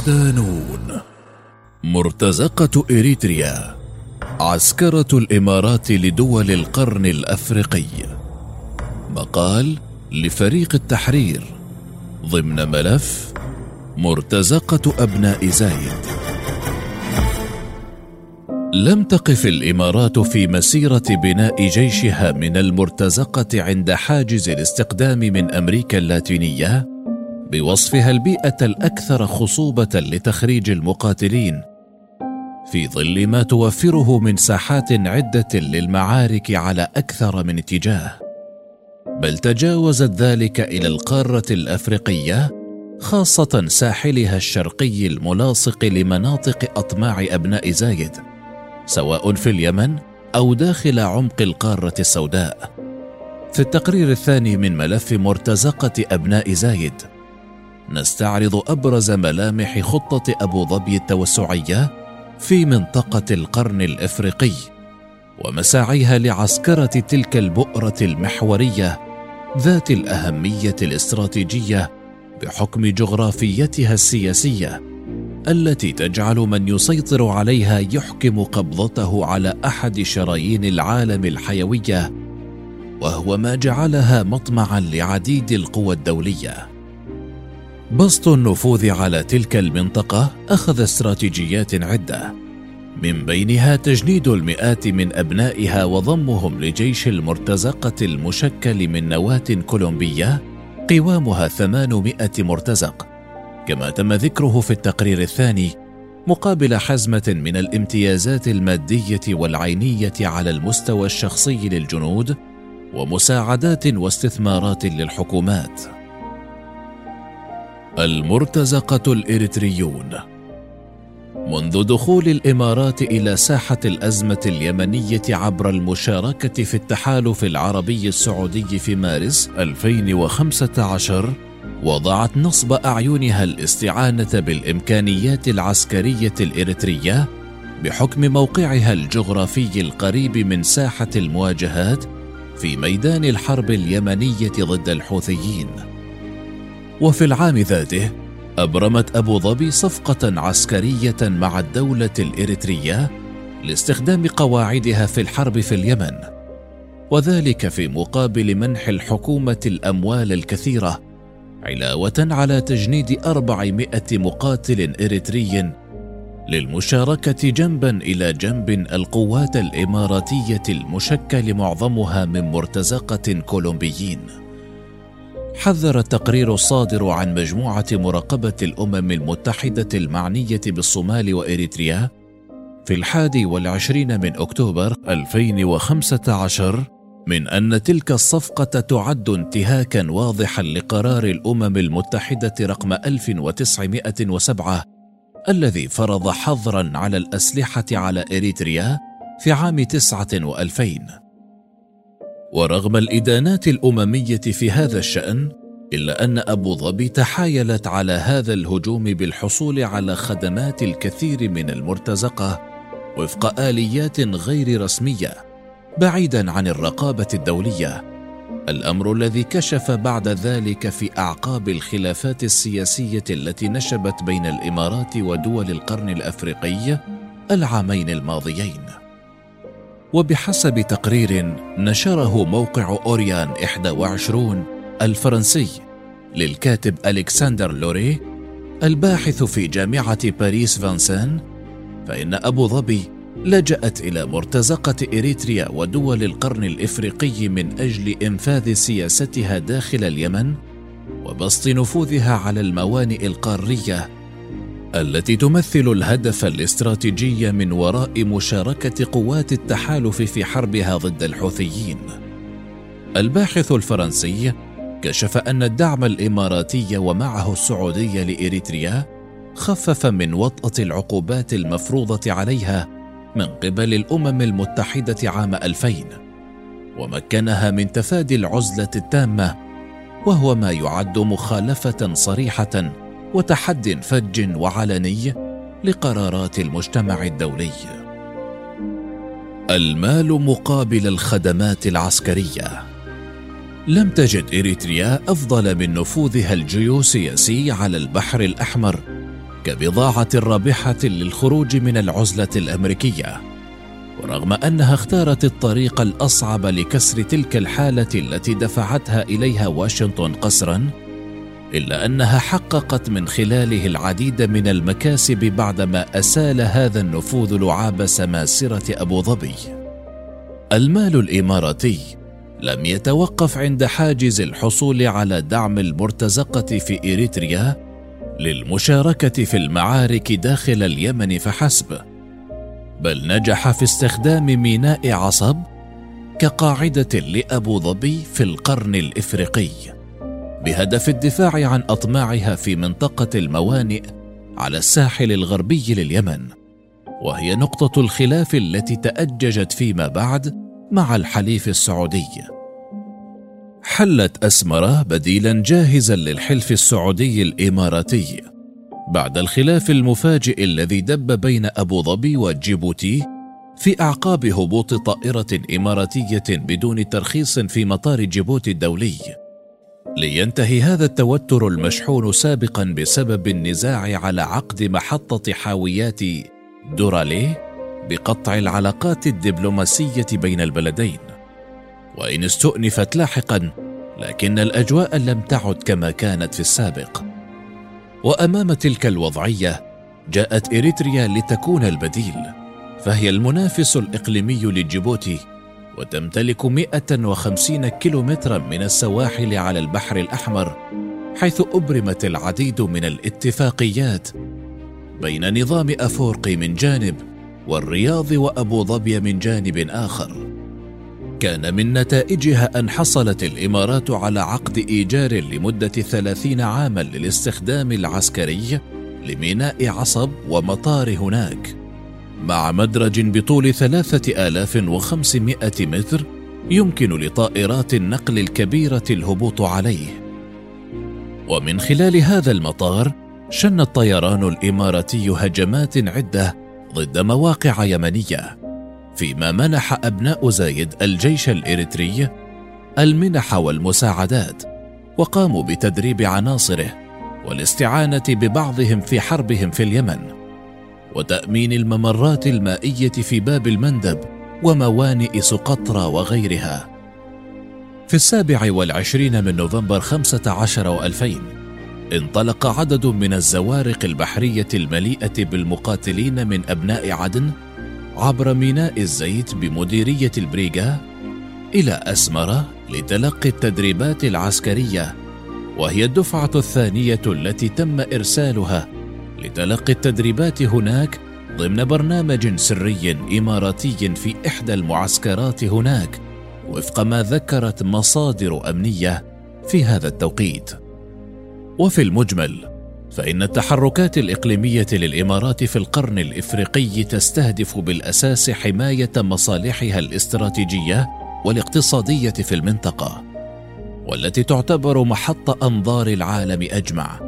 صدانون مرتزقة إريتريا عسكرة الإمارات لدول القرن الأفريقي. مقال لفريق التحرير. ضمن ملف مرتزقة أبناء زايد. لم تقف الإمارات في مسيرة بناء جيشها من المرتزقة عند حاجز الاستقدام من أمريكا اللاتينية بوصفها البيئة الأكثر خصوبة لتخريج المقاتلين في ظل ما توفره من ساحات عدة للمعارك على أكثر من اتجاه. بل تجاوزت ذلك إلى القارة الأفريقية خاصة ساحلها الشرقي الملاصق لمناطق أطماع أبناء زايد سواء في اليمن أو داخل عمق القارة السوداء. في التقرير الثاني من ملف مرتزقة أبناء زايد نستعرض أبرز ملامح خطة أبو ظبي التوسعية في منطقة القرن الإفريقي ومساعيها لعسكرة تلك البؤرة المحورية ذات الأهمية الاستراتيجية بحكم جغرافيتها السياسية التي تجعل من يسيطر عليها يحكم قبضته على أحد شرايين العالم الحيوية وهو ما جعلها مطمعا لعديد القوى الدولية. بسط النفوذ على تلك المنطقة أخذ استراتيجيات عدة. من بينها تجنيد المئات من أبنائها وضمهم لجيش المرتزقة المشكل من نواة كولومبية قوامها 800 مرتزق. كما تم ذكره في التقرير الثاني مقابل حزمة من الامتيازات المادية والعينية على المستوى الشخصي للجنود ومساعدات واستثمارات للحكومات. المرتزقة الإريتريون. منذ دخول الإمارات إلى ساحة الأزمة اليمنية عبر المشاركة في التحالف العربي السعودي في مارس 2015 وضعت نصب أعينها الاستعانة بالإمكانيات العسكرية الإريترية بحكم موقعها الجغرافي القريب من ساحة المواجهات في ميدان الحرب اليمنية ضد الحوثيين. وفي العام ذاته أبرمت أبو ظبي صفقة عسكرية مع الدولة الإريترية لاستخدام قواعدها في الحرب في اليمن وذلك في مقابل منح الحكومة الأموال الكثيرة علاوة على تجنيد أربعمائة مقاتل إريتري للمشاركة جنبا إلى جنب القوات الإماراتية المشكل معظمها من مرتزقة كولومبيين. حذر التقرير الصادر عن مجموعة مراقبة الأمم المتحدة المعنية بالصومال وإريتريا في الحادي والعشرين من أكتوبر 2015 من أن تلك الصفقة تعد انتهاكا واضحا لقرار الأمم المتحدة رقم 1907 الذي فرض حظرا على الأسلحة على إريتريا في عام 9 وألفين. ورغم الإدانات الأممية في هذا الشأن إلا أن أبو ظبي تحايلت على هذا الهجوم بالحصول على خدمات الكثير من المرتزقة وفق آليات غير رسمية بعيدا عن الرقابة الدولية. الأمر الذي كشف بعد ذلك في أعقاب الخلافات السياسية التي نشبت بين الإمارات ودول القرن الأفريقي العامين الماضيين. وبحسب تقرير نشره موقع أوريان 21 الفرنسي للكاتب ألكسندر لوري الباحث في جامعة باريس فانسان فإن أبو ظبي لجأت إلى مرتزقة إريتريا ودول القرن الإفريقي من أجل إنفاذ سياستها داخل اليمن وبسط نفوذها على الموانئ القارية التي تمثل الهدف الاستراتيجي من وراء مشاركة قوات التحالف في حربها ضد الحوثيين. الباحث الفرنسي كشف أن الدعم الإماراتي ومعه السعودي لإريتريا خفف من وطأة العقوبات المفروضة عليها من قبل الأمم المتحدة عام 2000 ومكنها من تفادي العزلة التامة وهو ما يعد مخالفة صريحة وتحد فج وعلني لقرارات المجتمع الدولي. المال مقابل الخدمات العسكرية. لم تجد إريتريا أفضل من نفوذها الجيوسياسي على البحر الأحمر كبضاعة رابحة للخروج من العزلة الأمريكية. ورغم أنها اختارت الطريق الأصعب لكسر تلك الحالة التي دفعتها إليها واشنطن قسرا إلا أنها حققت من خلاله العديد من المكاسب بعدما أسال هذا النفوذ لعاب سماسرة أبو ظبي. المال الإماراتي لم يتوقف عند حاجز الحصول على دعم المرتزقة في إريتريا للمشاركة في المعارك داخل اليمن فحسب بل نجح في استخدام ميناء عصب كقاعدة لأبو ظبي في القرن الإفريقي. بهدف الدفاع عن أطماعها في منطقة الموانئ على الساحل الغربي لليمن وهي نقطة الخلاف التي تأججت فيما بعد مع الحليف السعودي. حلت اسمره بديلا جاهزا للحلف السعودي الإماراتي بعد الخلاف المفاجئ الذي دب بين أبو ظبي وجيبوتي في أعقاب هبوط طائرة إماراتية بدون ترخيص في مطار جيبوتي الدولي. لينتهي هذا التوتر المشحون سابقا بسبب النزاع على عقد محطة حاويات دوراليه بقطع العلاقات الدبلوماسية بين البلدين. وإن استؤنفت لاحقا لكن الأجواء لم تعد كما كانت في السابق. وأمام تلك الوضعية جاءت إريتريا لتكون البديل فهي المنافس الإقليمي لجيبوتي وتمتلك 150 كيلومترا من السواحل على البحر الأحمر حيث أبرمت العديد من الاتفاقيات بين نظام افورقي من جانب والرياض وأبو ظبي من جانب آخر. كان من نتائجها أن حصلت الإمارات على عقد إيجار لمدة ثلاثين عاما للاستخدام العسكري لميناء عصب ومطار هناك. مع مدرج بطول ثلاثة آلاف وخمسمائة متر يمكن لطائرات النقل الكبيرة الهبوط عليه. ومن خلال هذا المطار شن الطيران الإماراتي هجمات عدة ضد مواقع يمنية فيما منح أبناء زايد الجيش الإريتري المنح والمساعدات وقاموا بتدريب عناصره والاستعانة ببعضهم في حربهم في اليمن. وتأمين الممرات المائية في باب المندب وموانئ سقطرى وغيرها. في السابع والعشرين من نوفمبر خمسة عشر وألفين انطلق عدد من الزوارق البحرية المليئة بالمقاتلين من أبناء عدن عبر ميناء الزيت بمديرية البريغا إلى أسمرة لتلقي التدريبات العسكرية وهي الدفعة الثانية التي تم إرسالها لتلقي التدريبات هناك ضمن برنامج سري إماراتي في إحدى المعسكرات هناك وفق ما ذكرت مصادر أمنية في هذا التوقيت. وفي المجمل فإن التحركات الإقليمية للإمارات في القرن الإفريقي تستهدف بالأساس حماية مصالحها الاستراتيجية والاقتصادية في المنطقة، والتي تعتبر محط أنظار العالم أجمع،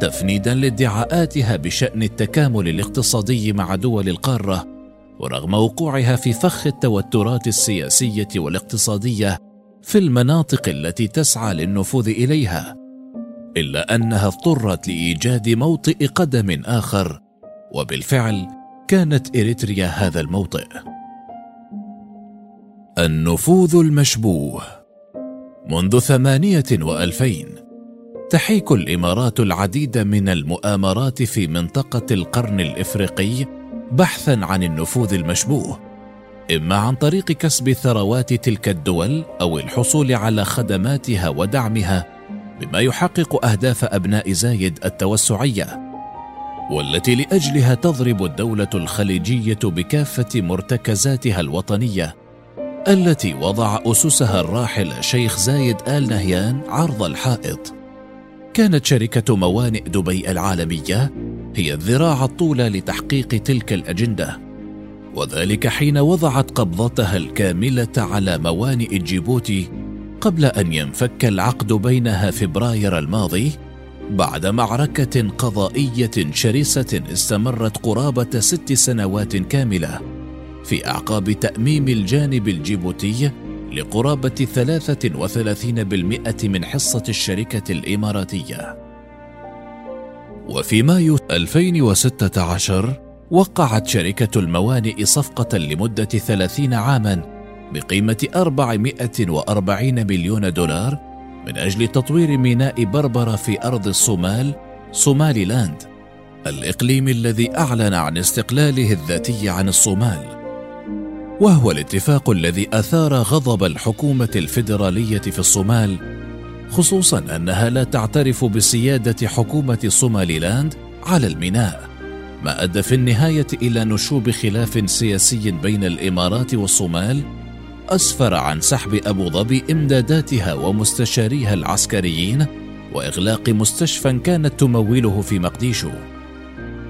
تفنيدا لادعاءاتها بشأن التكامل الاقتصادي مع دول القارة، ورغم وقوعها في فخ التوترات السياسية والاقتصادية في المناطق التي تسعى للنفوذ إليها. إلا أنها اضطرت لإيجاد موطئ قدم آخر وبالفعل كانت إريتريا هذا الموطئ النفوذ المشبوه منذ ثمانية وألفين تحيك الإمارات العديد من المؤامرات في منطقة القرن الإفريقي بحثا عن النفوذ المشبوه إما عن طريق كسب ثروات تلك الدول أو الحصول على خدماتها ودعمها بما يحقق أهداف أبناء زايد التوسعية والتي لأجلها تضرب الدولة الخليجية بكافة مرتكزاتها الوطنية التي وضع أسسها الراحل شيخ زايد آل نهيان عرض الحائط. كانت شركة موانئ دبي العالمية هي الذراع الطولى لتحقيق تلك الأجندة. وذلك حين وضعت قبضتها الكاملة على موانئ جيبوتي قبل أن ينفك العقد بينها فبراير الماضي بعد معركة قضائية شرسة استمرت قرابة ست سنوات كاملة في أعقاب تأميم الجانب الجيبوتي وثلاثين بالمئة من حصة الشركة الإماراتية. وفي مايو 2016 وقعت شركة الموانئ صفقة لمدة 30 عاما بقيمة 440 مليون دولار من أجل تطوير ميناء بربرة في أرض الصومال صومالي لاند الإقليم الذي أعلن عن استقلاله الذاتي عن الصومال. وهو الاتفاق الذي أثار غضب الحكومة الفيدرالية في الصومال خصوصا أنها لا تعترف بسيادة حكومة صوماليلاند على الميناء ما أدى في النهاية إلى نشوب خلاف سياسي بين الإمارات والصومال أسفر عن سحب أبو ظبي إمداداتها ومستشاريها العسكريين وإغلاق مستشفى كانت تموله في مقديشو.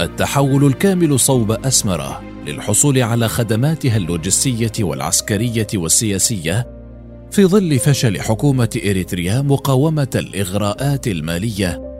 التحول الكامل صوب أسمرة للحصول على خدماتها اللوجستية والعسكرية والسياسية في ظل فشل حكومة إريتريا مقاومة الإغراءات المالية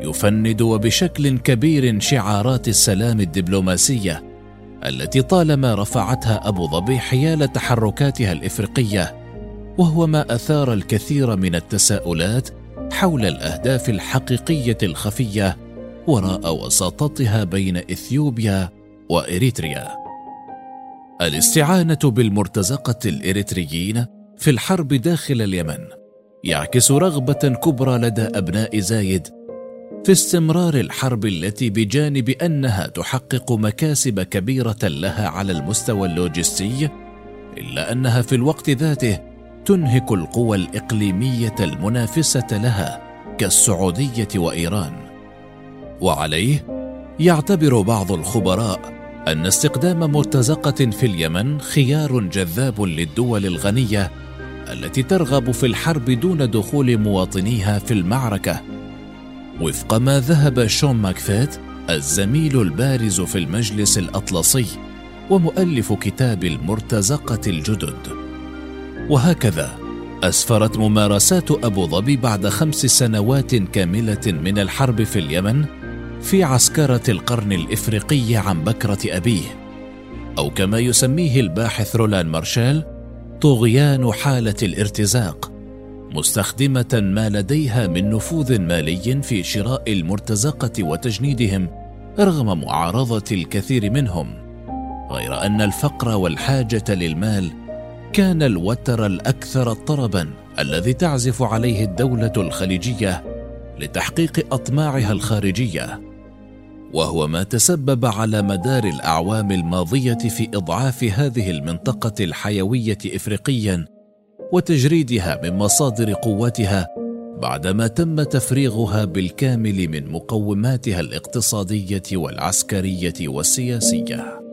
يفند وبشكل كبير شعارات السلام الدبلوماسية التي طالما رفعتها أبو ظبي حيال تحركاتها الإفريقية وهو ما أثار الكثير من التساؤلات حول الأهداف الحقيقية الخفية وراء وساطتها بين إثيوبيا وإريتريا. الاستعانة بالمرتزقة الإريتريين في الحرب داخل اليمن يعكس رغبة كبرى لدى أبناء زايد في استمرار الحرب التي بجانب أنها تحقق مكاسب كبيرة لها على المستوى اللوجستي إلا أنها في الوقت ذاته تنهك القوى الإقليمية المنافسة لها كالسعودية وإيران. وعليه يعتبر بعض الخبراء أن استخدام مرتزقة في اليمن خيار جذاب للدول الغنية التي ترغب في الحرب دون دخول مواطنيها في المعركة. وفق ما ذهب شون ماكفيت الزميل البارز في المجلس الأطلسي ومؤلف كتاب المرتزقة الجدد. وهكذا أسفرت ممارسات أبو ظبي بعد خمس سنوات كاملة من الحرب في اليمن في عسكرة القرن الإفريقي عن بكرة أبيه أو كما يسميه الباحث رولان مارشال طغيان حالة الارتزاق مستخدمة ما لديها من نفوذ مالي في شراء المرتزقة وتجنيدهم رغم معارضة الكثير منهم غير أن الفقر والحاجة للمال كان الوتر الأكثر طربا الذي تعزف عليه الدولة الخليجية لتحقيق أطماعها الخارجية وهو ما تسبب على مدار الأعوام الماضية في إضعاف هذه المنطقة الحيوية افريقيا وتجريدها من مصادر قوتها بعدما تم تفريغها بالكامل من مقوماتها الاقتصادية والعسكرية والسياسية.